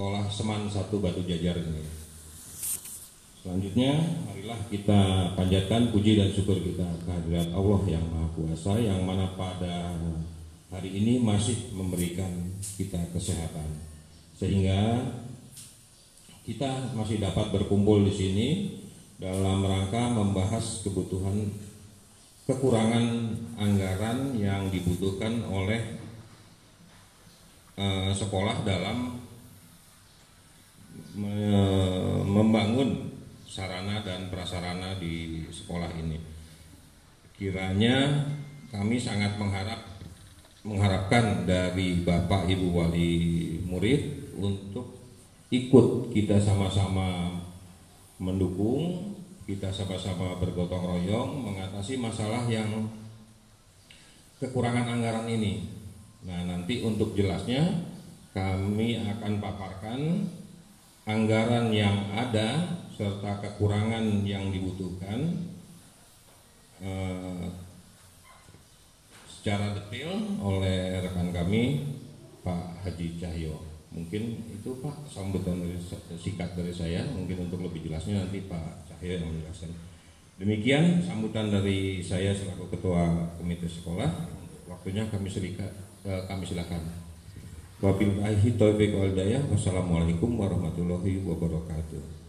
sekolah Seman satu Batu Jajar ini. Selanjutnya, marilah kita panjatkan puji dan syukur kita kehadirat Allah yang Maha Kuasa yang mana pada hari ini masih memberikan kita kesehatan. Sehingga kita masih dapat berkumpul di sini dalam rangka membahas kebutuhan kekurangan anggaran yang dibutuhkan oleh uh, sekolah dalam membangun sarana dan prasarana di sekolah ini. Kiranya kami sangat mengharap mengharapkan dari Bapak Ibu wali murid untuk ikut kita sama-sama mendukung, kita sama-sama bergotong royong mengatasi masalah yang kekurangan anggaran ini. Nah, nanti untuk jelasnya kami akan paparkan anggaran yang ada serta kekurangan yang dibutuhkan eh, secara detail oleh rekan kami Pak Haji Cahyo. Mungkin itu Pak sambutan dari singkat dari saya. Mungkin untuk lebih jelasnya nanti Pak Cahyo yang menjelaskan. Demikian sambutan dari saya selaku Ketua Komite Sekolah. Waktunya kami serikat, eh, kami silakan. Wabillahi taufiq wal. Wassalamualaikum warahmatullahi wabarakatuh.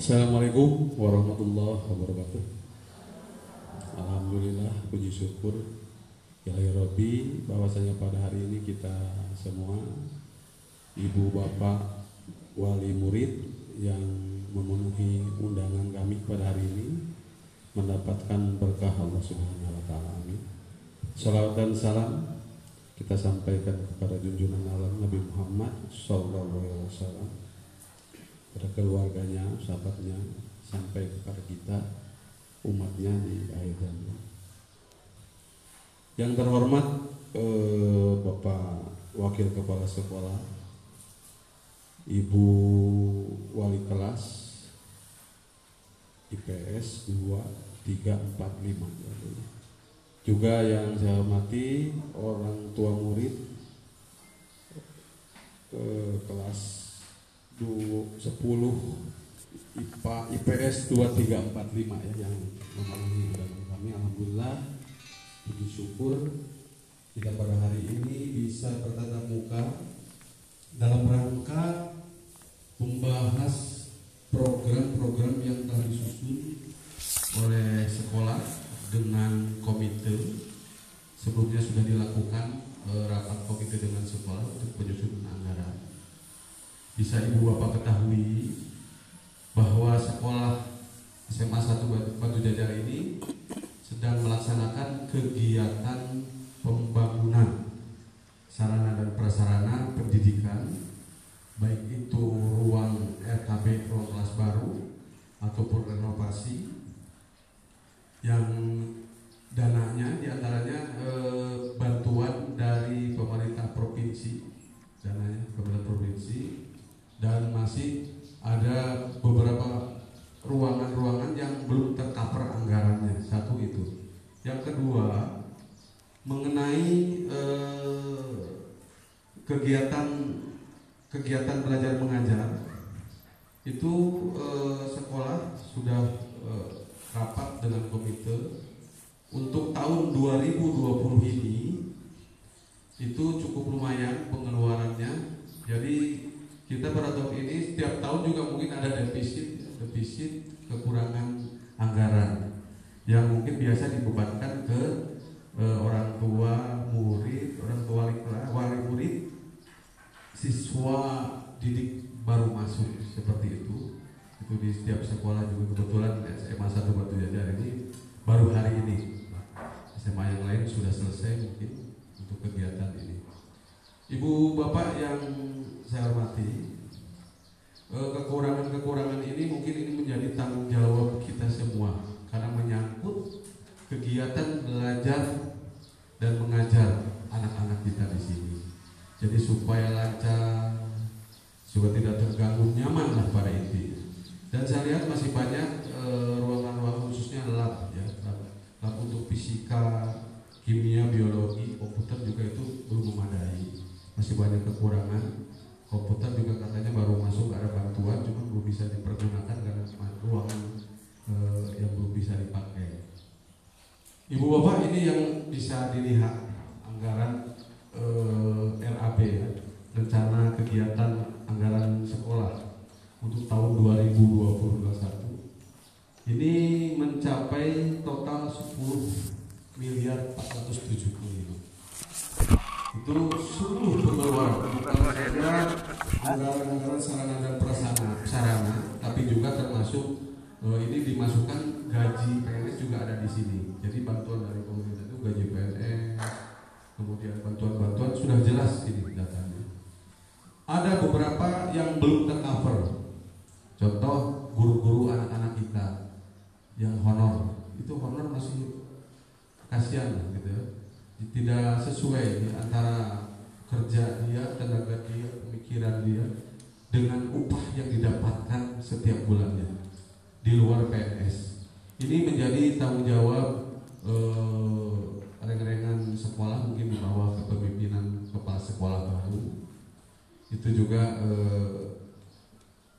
Assalamualaikum warahmatullahi wabarakatuh Alhamdulillah puji syukur Ya Rabbi bahwasanya pada hari ini kita semua Ibu Bapak Wali Murid yang memenuhi undangan kami pada hari ini mendapatkan berkah Allah Subhanahu wa taala. Amin. Salawat dan salam kita sampaikan kepada junjungan alam Nabi Muhammad sallallahu alaihi wasallam pada keluarganya, sahabatnya, sampai kepada kita umatnya di akhir zaman. Yang terhormat eh, Bapak Wakil Kepala Sekolah, Ibu Wali Kelas IPS 2345 juga yang saya hormati orang tua murid eh, kelas 10 IPA IPS 2345 ya yang memenuhi undangan kami. Alhamdulillah puji syukur kita pada hari ini bisa bertatap muka dalam rangka membahas program-program yang telah disusun oleh sekolah dengan komite. Sebelumnya sudah dilakukan eh, rapat komite dengan sekolah untuk penyusunan anggaran. Bisa ibu bapak ketahui bahwa sekolah SMA 1 Batu Jajar ini sedang melaksanakan kegiatan pembangunan sarana dan prasarana pendidikan baik itu ruang RKB ruang kelas baru ataupun renovasi yang dananya di antaranya eh, bantuan dari pemerintah provinsi dananya pemerintah provinsi dan masih ada beberapa ruangan-ruangan yang belum tercover anggarannya. Satu itu. Yang kedua mengenai eh, kegiatan kegiatan belajar mengajar itu eh, sekolah sudah eh, rapat dengan komite. Untuk tahun 2020 ini itu cukup lumayan pengeluarannya. Jadi kita pada tahun ini setiap tahun juga mungkin ada defisit defisit kekurangan anggaran yang mungkin biasa dibebankan ke e, orang tua murid orang tua wali murid siswa didik baru masuk seperti itu itu di setiap sekolah juga kebetulan SMA satu Batu Jajar ini baru hari ini SMA yang lain sudah selesai mungkin untuk kegiatan ini Ibu Bapak yang saya hormati eh, kekurangan-kekurangan ini mungkin ini menjadi tanggung jawab kita semua karena menyangkut kegiatan belajar dan mengajar anak-anak kita di sini. Jadi supaya lancar, supaya tidak terganggu, nyaman lah pada intinya. Dan saya lihat masih banyak eh, ruangan-ruangan khususnya lab ya, lab, lab untuk fisika, kimia, biologi, komputer banyak kekurangan. Komputer juga katanya baru masuk ada bantuan cuma belum bisa dipergunakan karena ruangan eh, yang belum bisa dipakai. Ibu bapak ini yang bisa dilihat anggaran eh, RAP ya rencana kegiatan anggaran sekolah untuk tahun 2021 ini mencapai total 10 miliar 475 itu seluruh pengeluaran bukan saja anggaran-anggaran sarana dan prasarana sarana tapi juga termasuk eh, ini dimasukkan gaji PNS juga ada di sini jadi bantuan dari pemerintah itu gaji PNS kemudian bantuan-bantuan sudah jelas ini datanya ada beberapa yang belum tercover contoh guru-guru anak-anak kita yang honor itu honor masih kasihan gitu ya tidak sesuai di antara kerja dia, tenaga dia, pemikiran dia dengan upah yang didapatkan setiap bulannya di luar PNS. Ini menjadi tanggung jawab eh, reng-rengan sekolah mungkin di bawah kepemimpinan kepala sekolah baru. Itu juga eh,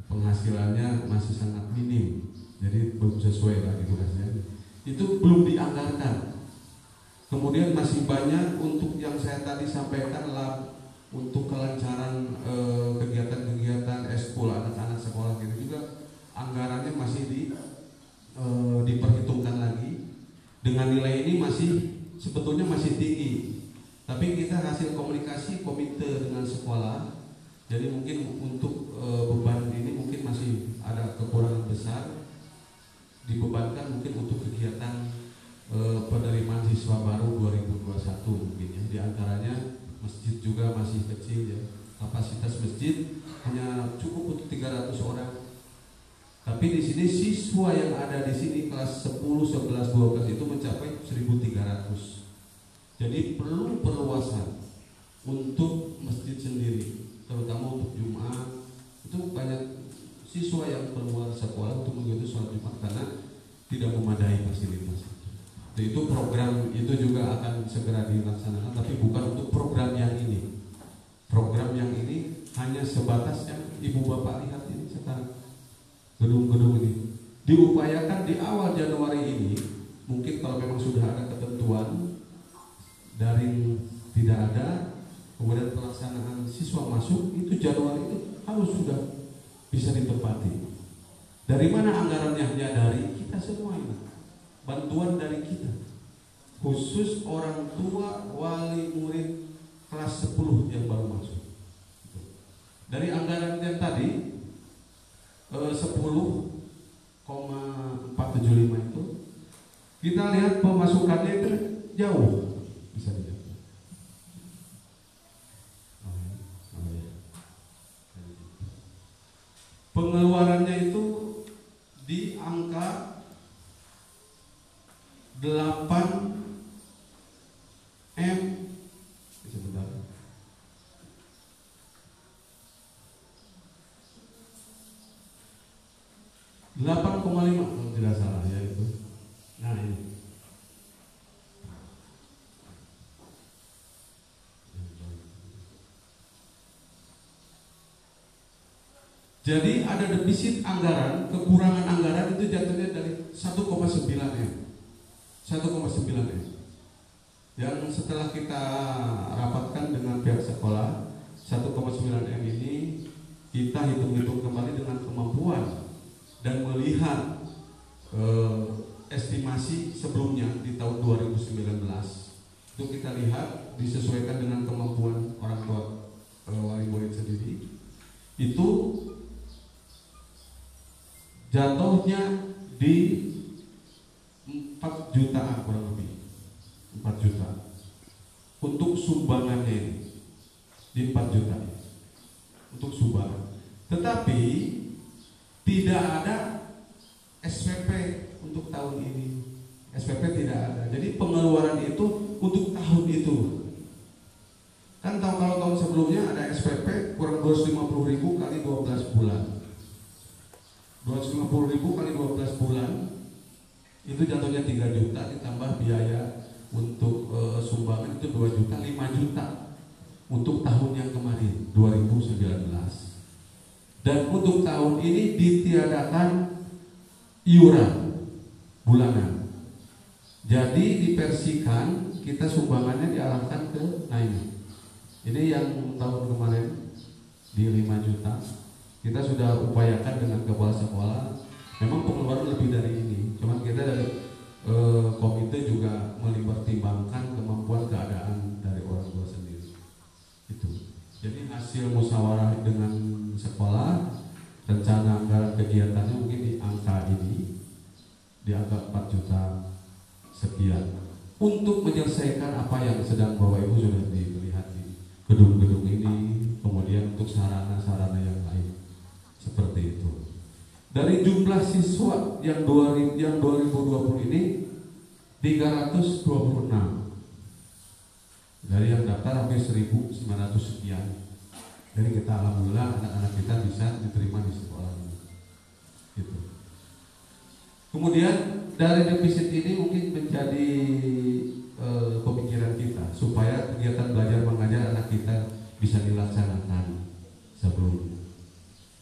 penghasilannya masih sangat minim, jadi belum sesuai lagi tugasnya. Itu belum dianggarkan Kemudian masih banyak untuk yang saya tadi sampaikan lah untuk kelancaran eh, kegiatan-kegiatan eskul anak-anak sekolah itu juga anggarannya masih di e, diperhitungkan lagi dengan nilai ini masih sebetulnya masih tinggi tapi kita hasil komunikasi komite dengan sekolah jadi mungkin untuk e, beban ini mungkin masih ada kekurangan besar dibebankan mungkin untuk kegiatan eh, penerimaan siswa baru 2021 mungkin ya. Di antaranya masjid juga masih kecil ya. Kapasitas masjid hanya cukup untuk 300 orang. Tapi di sini siswa yang ada di sini kelas 10, 11, 12 itu mencapai 1300. Jadi perlu perluasan untuk masjid sendiri, terutama untuk Jumat. Itu banyak siswa yang keluar sekolah untuk mengikuti sholat Jumat karena tidak memadai fasilitas itu program itu juga akan segera dilaksanakan tapi bukan untuk program yang ini program yang ini hanya sebatas yang ibu bapak lihat ini sekarang gedung-gedung ini diupayakan di awal Januari ini mungkin kalau memang sudah ada ketentuan dari tidak ada kemudian pelaksanaan siswa masuk itu Januari itu harus sudah bisa ditempati. Dari mana anggarannya hanya dari kita semua ini? Bantuan dari kita. Khusus orang tua wali murid kelas 10 yang baru masuk. Dari anggaran yang tadi 10,475 eh, itu kita lihat pemasukannya itu jauh. Bisa dilihat pengeluarannya itu di angka 8 M sebentar. Delapan koma lima kalau tidak salah ya itu. Nah ini. Jadi ada defisit anggaran, kekurangan anggaran itu jatuhnya dari 1,9 M. 1,9 M. Yang setelah kita rapatkan dengan pihak sekolah 1,9 M ini kita hitung-hitung kembali dengan kemampuan dan melihat eh, estimasi sebelumnya di tahun 2019 itu kita lihat disesuaikan dengan kemampuan orang tua eh, wali murid sendiri itu jatuhnya di 4 jutaan kurang lebih. 4 juta. Untuk sumbangannya ini. Di 4 juta. Untuk sumbangan. Tetapi tidak ada SPP untuk tahun ini. SPP tidak ada. Jadi pengeluaran itu untuk tahun itu kan tahu kalau tahun sebelumnya ada SPP kurang 250 ribu kali 12 bulan 250 ribu kali 12 bulan itu jatuhnya 3 juta ditambah biaya untuk e, sumbangan itu 2 juta 5 juta 5 untuk tahun yang kemarin 2019 dan untuk tahun ini ditiadakan iuran bulanan. Jadi diversikan kita sumbangannya diarahkan ke naik. Ini yang tahun kemarin di 5 juta. Kita sudah upayakan dengan kepala sekolah. Memang pengeluaran lebih dari ini. Cuman kita dari e, komite juga mempertimbangkan kemampuan keadaan dari orang tua sendiri. Itu. Jadi hasil musyawarah dengan sekolah rencana anggaran kegiatannya mungkin di angka ini di angka 4 juta sekian. Untuk menyelesaikan apa yang sedang Bapak Ibu sudah dilihat di gedung-gedung ini kemudian untuk sarana-sarana yang lain seperti itu. Dari jumlah siswa yang 2000 yang 2020 ini 326 dari yang daftar hampir 1900 sekian jadi kita alhamdulillah anak-anak kita bisa diterima di sekolah ini. Gitu. Kemudian dari defisit ini mungkin menjadi e, pemikiran kita supaya kegiatan belajar mengajar anak kita bisa dilaksanakan sebelum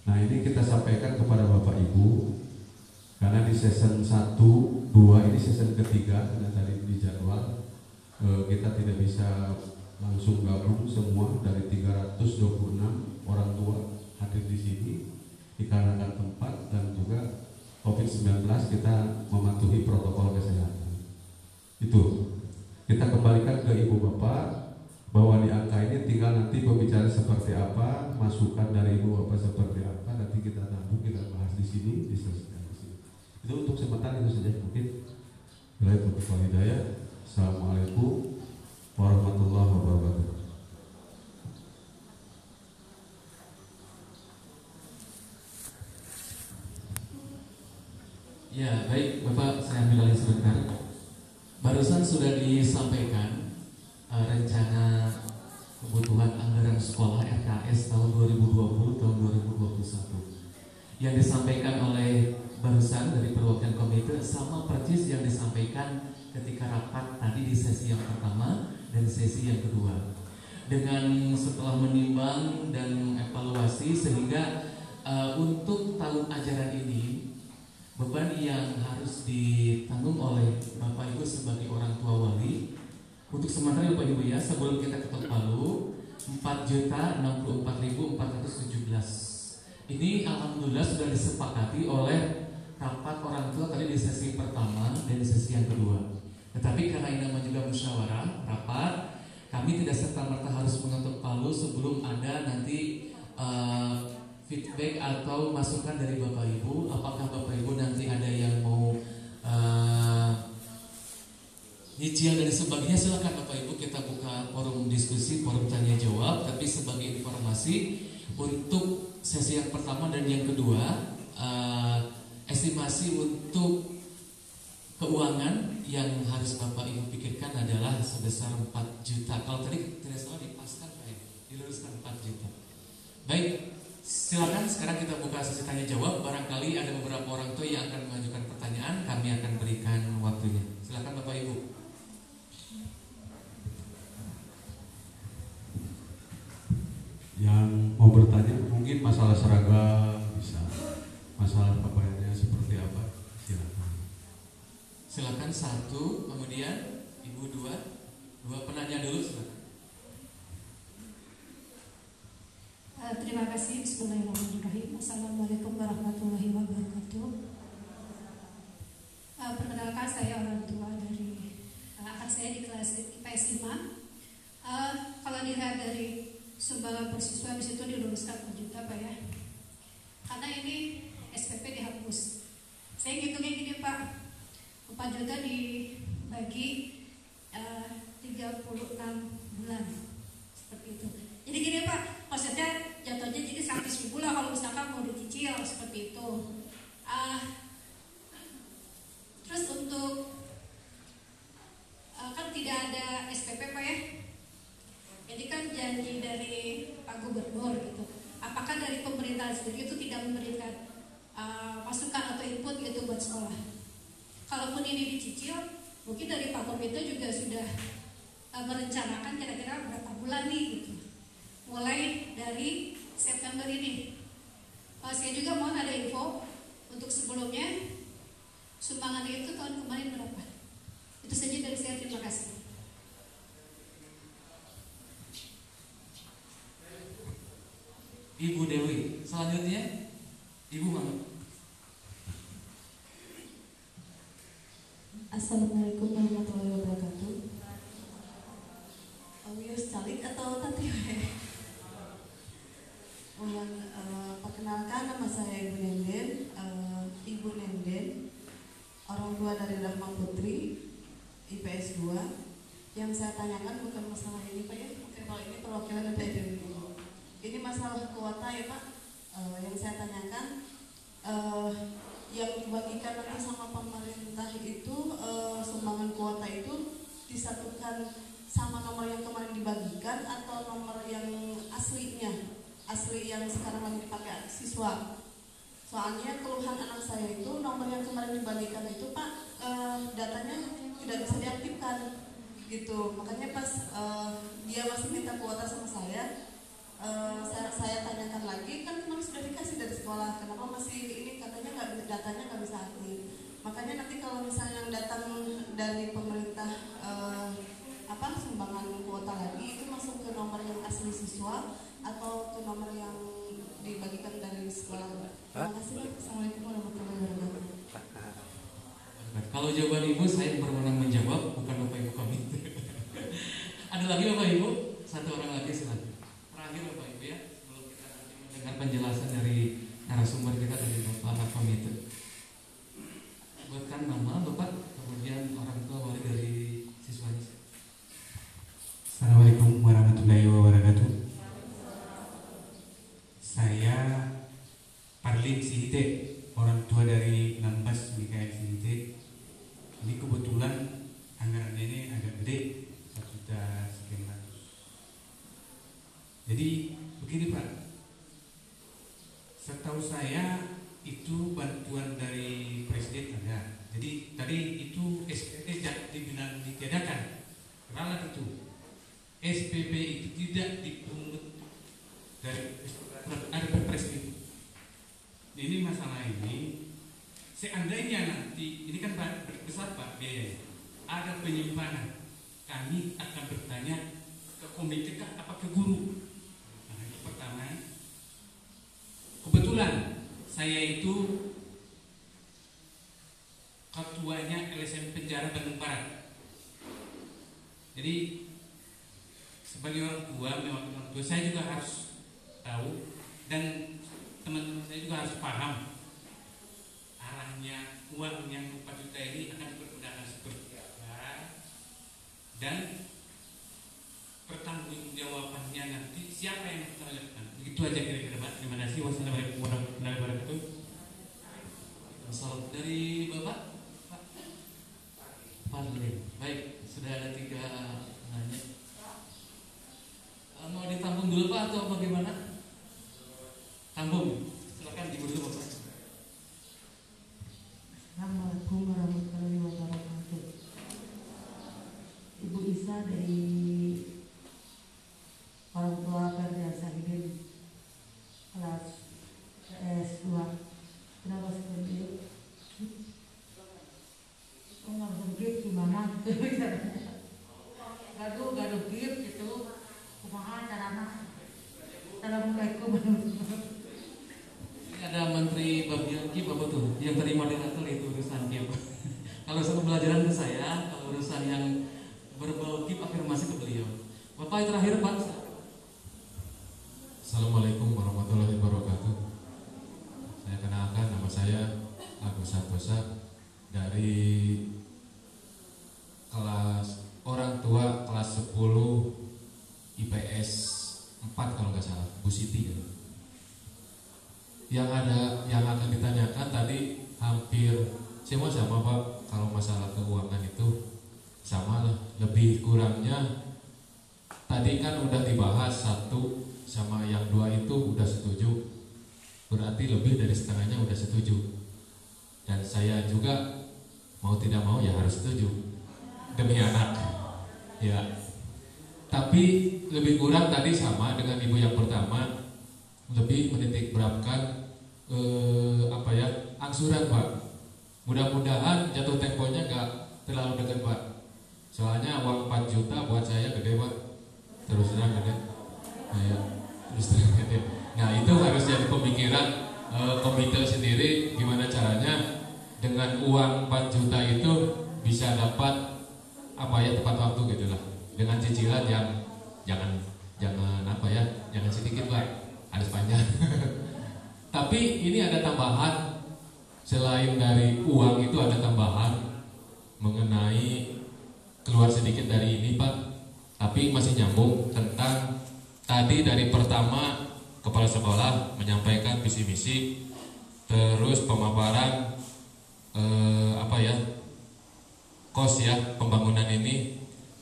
Nah ini kita sampaikan kepada Bapak Ibu karena di season 1, 2 ini season ketiga karena tadi di jadwal e, kita tidak bisa langsung gabung semua dari 326 orang tua hadir di sini dikarenakan tempat dan juga COVID-19 kita mematuhi protokol kesehatan. Itu kita kembalikan ke Ibu Bapak bahwa di angka ini tinggal nanti pembicara seperti apa, masukan dari Ibu Bapak seperti apa, nanti kita nabung kita bahas di sini, di sini. Itu untuk sementara itu saja mungkin. Bila itu. Assalamualaikum warahmatullahi wabarakatuh. Ya, baik Bapak, saya ambil alih sebentar. Barusan sudah disampaikan uh, rencana kebutuhan anggaran sekolah RKS tahun 2020 tahun 2021. Yang disampaikan oleh barusan dari perwakilan komite sama persis yang disampaikan ketika rapat tadi di sesi yang pertama dan sesi yang kedua. Dengan setelah menimbang dan evaluasi sehingga uh, untuk tahun ajaran ini beban yang harus ditanggung oleh Bapak Ibu sebagai orang tua wali untuk sementara Bapak Ibu ya sebelum kita ketok palu 4 juta 64.417 ini Alhamdulillah sudah disepakati oleh rapat orang tua tadi di sesi pertama dan sesi yang kedua tetapi karena ini namanya juga musyawarah rapat kami tidak serta-merta harus mengetuk palu sebelum ada nanti uh, feedback atau masukan dari Bapak Ibu. Apakah Bapak Ibu nanti ada yang mau uh, nyicil dan sebagainya silakan Bapak Ibu kita buka forum diskusi, forum tanya jawab. Tapi sebagai informasi untuk sesi yang pertama dan yang kedua uh, estimasi untuk keuangan yang harus Bapak Ibu pikirkan adalah sebesar 4 juta. Kalau tadi tidak salah dipaskan Pak ya, diluruskan 4 juta. Baik, Silakan sekarang kita buka sesi tanya jawab. Barangkali ada beberapa orang tua yang akan mengajukan pertanyaan, kami akan berikan waktunya. Silakan Bapak Ibu. Yang mau bertanya mungkin masalah seragam bisa, masalah pakaiannya seperti apa? Silakan. Silakan satu, kemudian Ibu dua, dua penanya dulu silakan. Uh, terima kasih. Bismillahirrahmanirrahim. Assalamualaikum warahmatullahi wabarakatuh. Uh, perkenalkan saya orang tua dari uh, anak saya di kelas IPS 5. Uh, kalau dilihat dari sumbangan persiswa di situ diluruskan 4 juta Pak ya. Karena ini SPP dihapus. Saya ngitungnya gini Pak. 4 juta dibagi uh, 36 bulan. Seperti itu. Jadi gini Pak, maksudnya jatuhnya jadi 100 ribu lah kalau misalkan mau dicicil seperti itu. Uh, terus untuk uh, kan tidak ada SPP Pak ya. Ini kan janji dari Pak Gubernur gitu. Apakah dari pemerintah sendiri itu tidak memberikan uh, masukan atau input gitu buat sekolah? Kalaupun ini dicicil, mungkin dari Pak Komite juga sudah uh, merencanakan kira-kira berapa bulan nih gitu. mulai dari September ini. Uh, saya juga mohon ada info untuk sebelumnya sumbangan itu tahun kemarin berapa? Itu saja dari saya terima kasih. Ibu Dewi. Selanjutnya Ibu Mama. Assalamualaikum warahmatullahi wabarakatuh. Awius calik atau tati Mohon uh, perkenalkan nama saya Ibu Nenden, uh, Ibu Nenden, orang tua dari Rahma Putri, IPS 2. Yang saya tanyakan bukan masalah ini Pak ya, mungkin kalau ini perwakilan dari dulu. Ini masalah kuota ya Pak. Uh, yang saya tanyakan yang dibagikan nanti sama pemerintah itu uh, sumbangan kuota itu disatukan sama nomor yang kemarin dibagikan atau nomor yang aslinya asli yang sekarang lagi dipakai siswa. Soalnya keluhan anak saya itu nomor yang kemarin dibagikan itu pak uh, datanya tidak bisa diaktifkan gitu. Makanya pas uh, dia masih minta kuota sama saya Uh, saya, saya tanyakan lagi kan kemarin sudah dikasih dari sekolah kenapa masih ini katanya nggak datanya nggak bisa aktif. Makanya nanti kalau misalnya yang datang dari pemerintah uh, apa sumbangan kuota lagi itu masuk ke nomor yang asli siswa atau ke nomor yang dibagikan dari sekolah? Terima kasih assalamualaikum warahmatullahi wabarakatuh. Kalau jawaban ibu saya berwenang menjawab bukan bapak ibu kami. Ada lagi bapak ibu? Satu orang lagi silakan terakhir Bapak Ibu ya. Sebelum kita nanti mendengar penjelasan dari narasumber kita dari Bapak Komite buatkan nama Bapak kemudian orang tua wali dari siswanya Assalamualaikum warahmatullahi wabarakatuh saya Parlin Sihite orang tua dari Nambas Mikael Sihite ini kebetulan anggaran ini agak gede satu juta sekian ratus jadi begini Pak setahu saya itu bantuan dari presiden ada jadi tadi itu SPP dibilang ditiadakan ralat itu SPP itu tidak dipungut dari ada perpres itu. Ini masalah ini seandainya nanti ini kan besar Pak biaya ada penyimpanan kami akan bertanya ke komite kah apa ke guru nah itu pertama kebetulan saya itu ketuanya LSM Penjara Bandung Barat jadi sebagai orang tua memang orang tua saya juga harus tahu dan teman-teman saya juga harus paham arahnya uang yang 4 juta ini akan dipergunakan seperti apa. Dan pertanggungjawabannya nanti siapa yang menjalankan begitu aja kira-kira terima kasih. Wassalamualaikum warahmatullahi wabarakatuh Asal dari Bapak Pak Parlin baik sudah ada tiga nanya mau ditampung dulu Pak atau bagaimana? Tampung, silakan Ibu dulu Bapak. Assalamualaikum warahmatullahi wabarakatuh. Ibu Isa dari orang tua Ferdian Sahidin kelas S2 kenapa seperti itu? Oh nggak gift gimana? gaduh gaduh gift gitu kumaha carana Assalamualaikum Ini ada Menteri Babian Ki Bapak tuh yang tadi moderator itu urusan Ki. kalau sama pembelajaran ke saya, kalau urusan yang berbau Ki afirmasi ke beliau. Bapak yang terakhir Pak. Assalamualaikum warahmatullahi wabarakatuh. Saya kenalkan nama saya Agus Santosa dari kelas orang tua kelas 10 IPS 4 kalau nggak salah, Bu Siti ya. Yang ada yang akan ditanyakan tadi hampir semua sama Pak. Kalau masalah keuangan itu sama lah. Lebih kurangnya tadi kan udah dibahas satu sama yang dua itu udah setuju. Berarti lebih dari setengahnya udah setuju. Dan saya juga mau tidak mau ya harus setuju. Demi anak. Ya tapi lebih kurang tadi sama dengan ibu yang pertama. Lebih menitik beratkan eh, apa ya angsuran pak. Mudah-mudahan jatuh temponya nggak terlalu dekat pak. Soalnya uang 4 juta buat saya gede pak. Terus terang gede. Nah, ya, terus terang gede. Nah itu harus jadi pemikiran eh, komite sendiri gimana caranya dengan uang 4 juta itu bisa dapat apa ya tepat waktu gitu lah dengan cicilan yang jangan jangan apa ya jangan sedikit lah harus panjang tapi ini ada tambahan. Selain dari uang itu ada tambahan mengenai keluar sedikit dari ini pak. Tapi masih nyambung tentang tadi dari pertama kepala sekolah menyampaikan visi misi terus pemaparan eh, apa ya kos ya pembangunan ini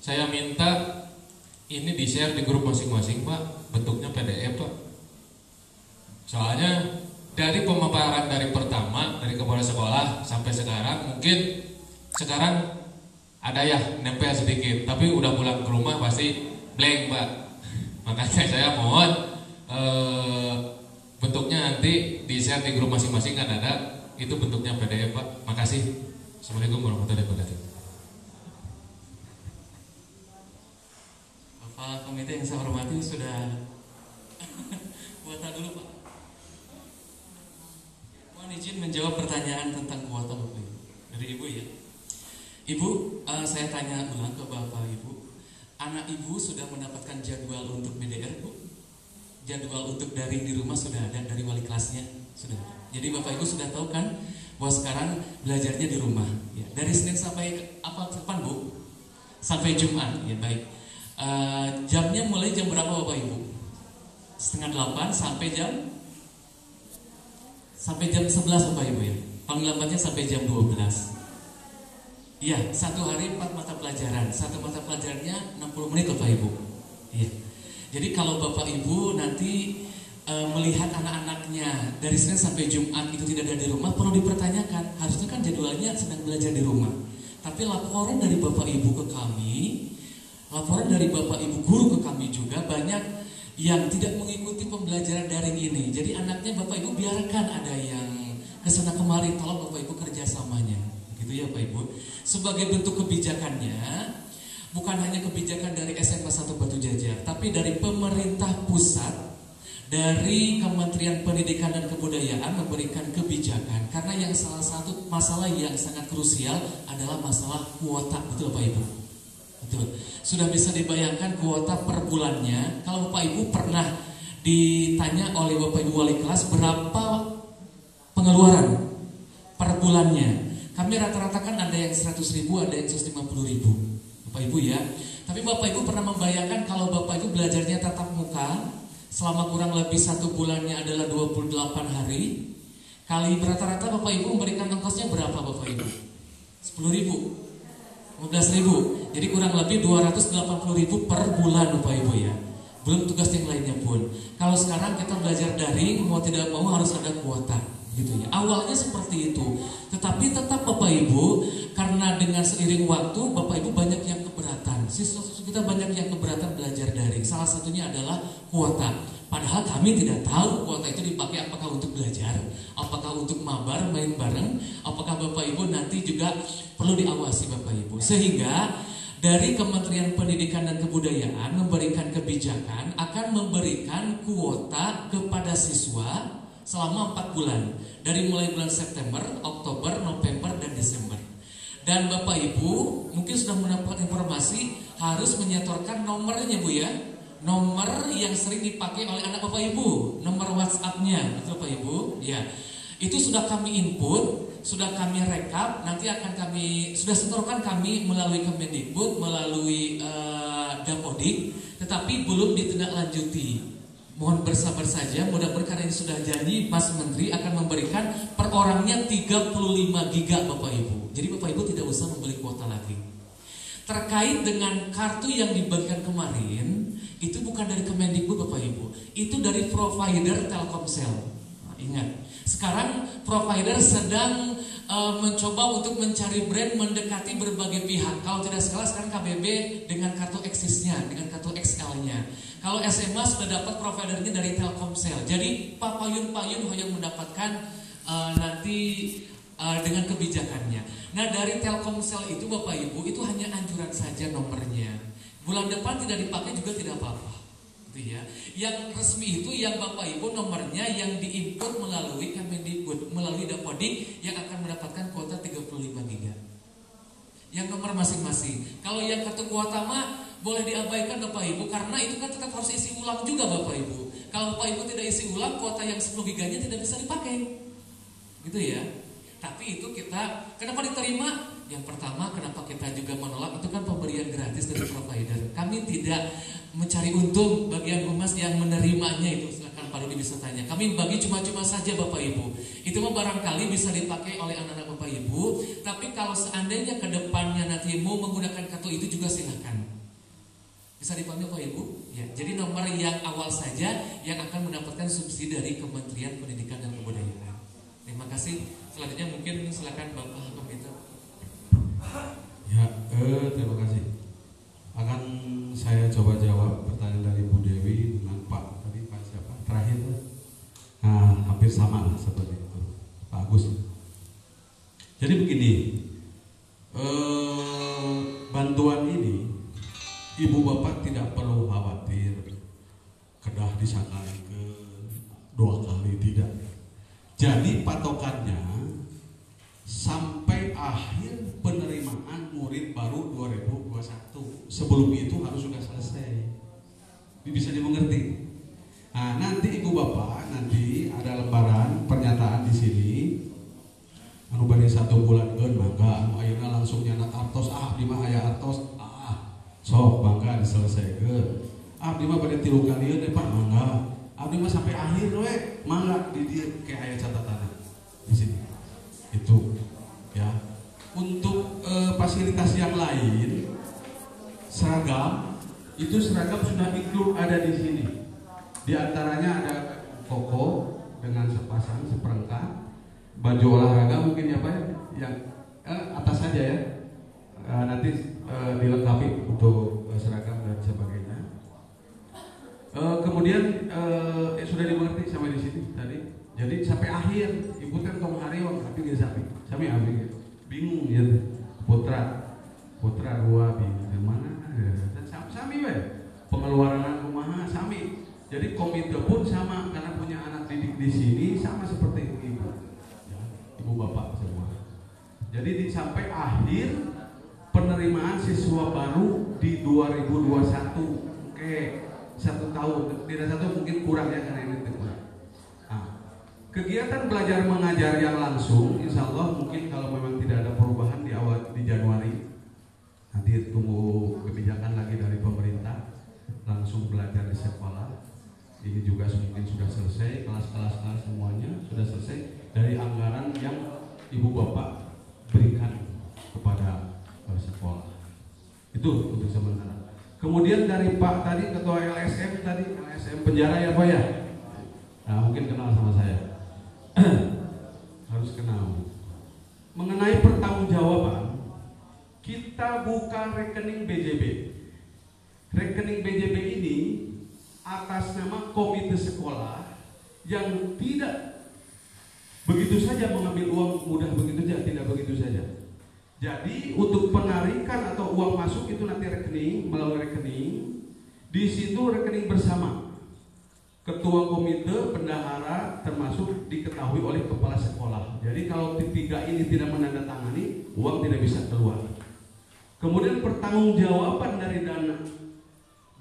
saya minta ini di share di grup masing-masing Pak, bentuknya PDF Pak. Soalnya dari pemaparan dari pertama dari kepala sekolah sampai sekarang mungkin sekarang ada ya nempel sedikit, tapi udah pulang ke rumah pasti blank Pak. Makanya saya mohon eh, bentuknya nanti di share di grup masing-masing kan ada itu bentuknya PDF Pak. Makasih. Assalamualaikum warahmatullahi wabarakatuh. Bapak komite yang saya hormati sudah kuota dulu Pak. Mohon izin menjawab pertanyaan tentang kuota Bapak Ibu dari Ibu ya. Ibu, eh, saya tanya ulang ke Bapak Ibu, anak Ibu sudah mendapatkan jadwal untuk BDR Bu? Jadwal untuk daring di rumah sudah ada dari wali kelasnya sudah. Jadi Bapak Ibu sudah tahu kan bahwa sekarang belajarnya di rumah. Ya. Dari Senin sampai apa kapan Bu? Sampai Jumat, ya baik. Uh, jamnya mulai jam berapa Bapak Ibu? Setengah delapan sampai jam? Sampai jam 11 Bapak Ibu ya? Paling sampai jam 12 Iya, satu hari empat mata pelajaran. Satu mata pelajarannya 60 menit Bapak Ibu. Iya. Jadi kalau Bapak Ibu nanti uh, melihat anak-anaknya Dari Senin sampai Jumat itu tidak ada di rumah Perlu dipertanyakan. Harusnya kan jadwalnya sedang belajar di rumah. Tapi laporan dari Bapak Ibu ke kami Laporan dari Bapak Ibu guru ke kami juga banyak yang tidak mengikuti pembelajaran daring ini. Jadi anaknya Bapak Ibu biarkan ada yang ke sana kemari, tolong Bapak Ibu kerjasamanya. Gitu ya Bapak Ibu. Sebagai bentuk kebijakannya, bukan hanya kebijakan dari SMA 1 Batu Jajar, tapi dari pemerintah pusat, dari Kementerian Pendidikan dan Kebudayaan memberikan kebijakan. Karena yang salah satu masalah yang sangat krusial adalah masalah kuota, betul Bapak Ibu? Betul. Sudah bisa dibayangkan kuota per bulannya. Kalau Bapak Ibu pernah ditanya oleh Bapak Ibu wali kelas berapa pengeluaran per bulannya. Kami rata-rata kan ada yang 100 ribu, ada yang 150 ribu. Bapak Ibu ya. Tapi Bapak Ibu pernah membayangkan kalau Bapak Ibu belajarnya tatap muka selama kurang lebih satu bulannya adalah 28 hari. Kali rata-rata Bapak Ibu memberikan ongkosnya berapa Bapak Ibu? 10 ribu 15 ribu. Jadi kurang lebih 280 ribu per bulan Bapak Ibu ya. Belum tugas yang lainnya pun. Kalau sekarang kita belajar daring Mau tidak mau harus ada kuota gitu ya. Awalnya seperti itu. Tetapi tetap Bapak Ibu Karena dengan seiring waktu Bapak Ibu banyak yang keberatan. Siswa-siswa kita banyak yang keberatan belajar daring. Salah satunya adalah kuota Padahal kami tidak tahu kuota itu dipakai apakah untuk belajar, apakah untuk mabar, main bareng, apakah Bapak Ibu nanti juga perlu diawasi Bapak Ibu. Sehingga dari Kementerian Pendidikan dan Kebudayaan memberikan kebijakan akan memberikan kuota kepada siswa selama 4 bulan. Dari mulai bulan September, Oktober, November, dan Desember. Dan Bapak Ibu mungkin sudah mendapat informasi harus menyetorkan nomornya Bu ya nomor yang sering dipakai oleh anak Bapak Ibu, nomor WhatsApp-nya, betul Bapak Ibu? Ya. Itu sudah kami input, sudah kami rekap, nanti akan kami sudah setorkan kami melalui Kemendikbud, melalui uh, Dapodik, tetapi belum ditindaklanjuti. Mohon bersabar saja, mudah-mudahan ini sudah jadi Mas Menteri akan memberikan per orangnya 35 giga Bapak Ibu. Jadi Bapak Ibu tidak usah membeli kuota lagi. Terkait dengan kartu yang dibagikan kemarin, itu bukan dari Kemendikbud Bapak Ibu, itu dari provider Telkomsel. Nah, ingat, sekarang provider sedang uh, mencoba untuk mencari brand mendekati berbagai pihak. Kalau tidak salah sekarang KBB dengan kartu eksisnya, dengan kartu XL-nya. Kalau SMA sudah dapat providernya dari Telkomsel. Jadi Pak Payun-Payun yang mendapatkan uh, nanti uh, dengan kebijakannya. Nah dari Telkomsel itu Bapak Ibu itu hanya anjuran saja nomornya. Bulan depan tidak dipakai juga tidak apa-apa gitu ya. Yang resmi itu yang Bapak Ibu nomornya yang diinput melalui Kemendikbud, melalui Dapodik yang akan mendapatkan kuota 35 giga. Yang nomor masing-masing. Kalau yang kartu kuota mah boleh diabaikan Bapak Ibu karena itu kan tetap harus isi ulang juga Bapak Ibu. Kalau Bapak Ibu tidak isi ulang kuota yang 10 giganya tidak bisa dipakai. Gitu ya. Tapi itu kita kenapa diterima? Yang pertama kenapa kita juga menolak itu kan pemberian gratis dari provider. Kami tidak mencari untung bagian humas yang menerimanya itu silakan Pak Rudi bisa tanya. Kami bagi cuma-cuma saja Bapak Ibu. Itu mah barangkali bisa dipakai oleh anak-anak Bapak Ibu. Tapi kalau seandainya ke depannya nanti mau menggunakan kartu itu juga silakan. Bisa dipahami Bapak Ibu? Ya, jadi nomor yang awal saja yang akan mendapatkan subsidi dari Kementerian Pendidikan dan Kebudayaan. Terima kasih. Selanjutnya mungkin silakan Bapak Komite. Ya, eh, terima kasih. Akan saya coba jawab pertanyaan dari Bu Dewi dengan Pak tadi Pak siapa? Terakhir. Nah hampir sama lah seperti itu. Pak Agus. Jadi begini eh, bantuan ini ibu bapak tidak perlu khawatir. Kedah ke dua kali tidak. Jadi patokannya sampai akhir penerimaan murid baru 2021 sebelum itu harus sudah selesai. Ini bisa dimengerti. Nah, nanti ibu bapak nanti ada lembaran pernyataan di sini. Anu bari satu bulan kan mangga, anu ayeuna langsung nyanak artos ah di mah artos ah sok mangga diselesaikan. Ah di mah pada tilu kali deh pak mangga. Abdi mah sampai akhir we mangga di dia kayak aya catatan di sini. Fasilitas yang lain seragam itu seragam sudah include ada di sini. Di antaranya ada koko dengan sepasang seperangkat, baju olahraga mungkin ya Pak ya, yang eh, atas saja ya. Eh, nanti eh, dilengkapi untuk eh, seragam dan sebagainya. Eh, kemudian eh, sudah dimengerti sampai di sini tadi. Jadi sampai akhir ibu kan tong hari tapi dia sampai sampai ambil bingung ya putra putra dua bingung mana sami we. Pengeluaran kumaha sami. Jadi komite pun sama karena punya anak didik di sini sama seperti ibu ya, ibu bapak semua. Jadi di, sampai akhir penerimaan siswa baru di 2021 oke satu tahun. Tidak satu mungkin kurang ya karena ini kurang. Nah, kegiatan belajar mengajar yang langsung insya Allah mungkin kalau memang tidak ada perubahan di awal di Januari Nanti tunggu kebijakan lagi dari pemerintah langsung belajar di sekolah. Ini juga mungkin sudah selesai kelas-kelas semuanya sudah selesai dari anggaran yang ibu bapak berikan kepada sekolah. Itu untuk sementara. Kemudian dari Pak tadi ketua LSM tadi LSM penjara ya Pak ya. Nah, mungkin kenal sama saya. Harus kenal. Mengenai pertanggungjawaban kita buka rekening BJB. Rekening BJB ini atas nama komite sekolah yang tidak begitu saja mengambil uang mudah begitu saja, tidak begitu saja. Jadi untuk penarikan atau uang masuk itu nanti rekening melalui rekening. Di situ rekening bersama. Ketua komite, bendahara termasuk diketahui oleh kepala sekolah. Jadi kalau tiga ini tidak menandatangani, uang tidak bisa keluar. Kemudian pertanggungjawaban dari dana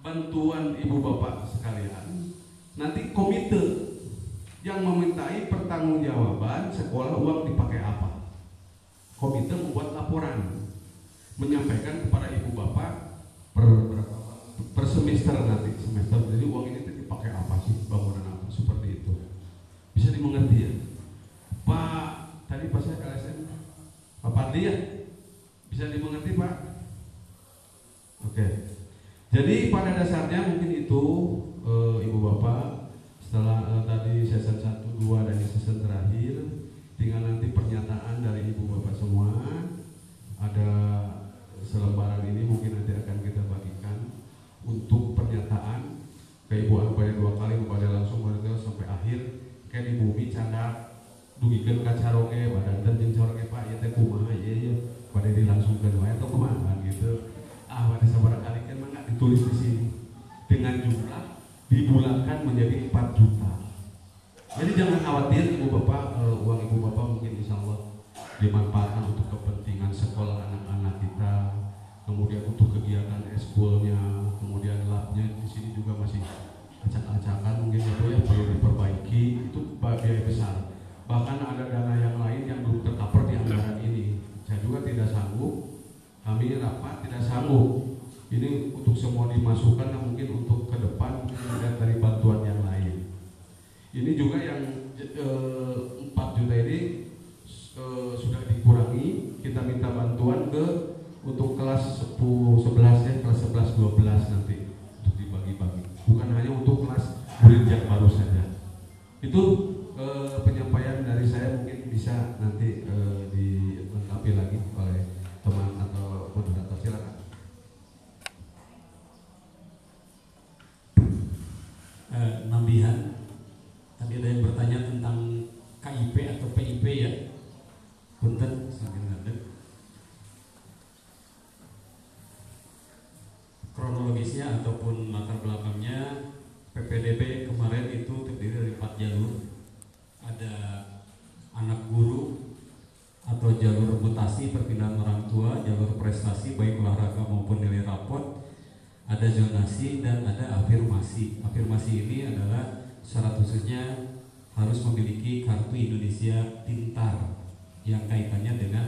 bantuan ibu bapak sekalian, nanti komite yang memintai pertanggungjawaban sekolah uang dipakai apa. Komite membuat laporan, menyampaikan kepada ibu bapak per, per semester nanti semester. Jadi uang ini dipakai apa sih, bangunan apa, seperti itu. Bisa dimengerti ya, Pak. Tadi pas saya LSM, Pak Pandi ya, bisa dimengerti Pak? Oke. Jadi pada dasarnya mungkin itu e, Ibu Bapak setelah e, tadi season 1 2 dan season terakhir tinggal nanti yang kaitannya dengan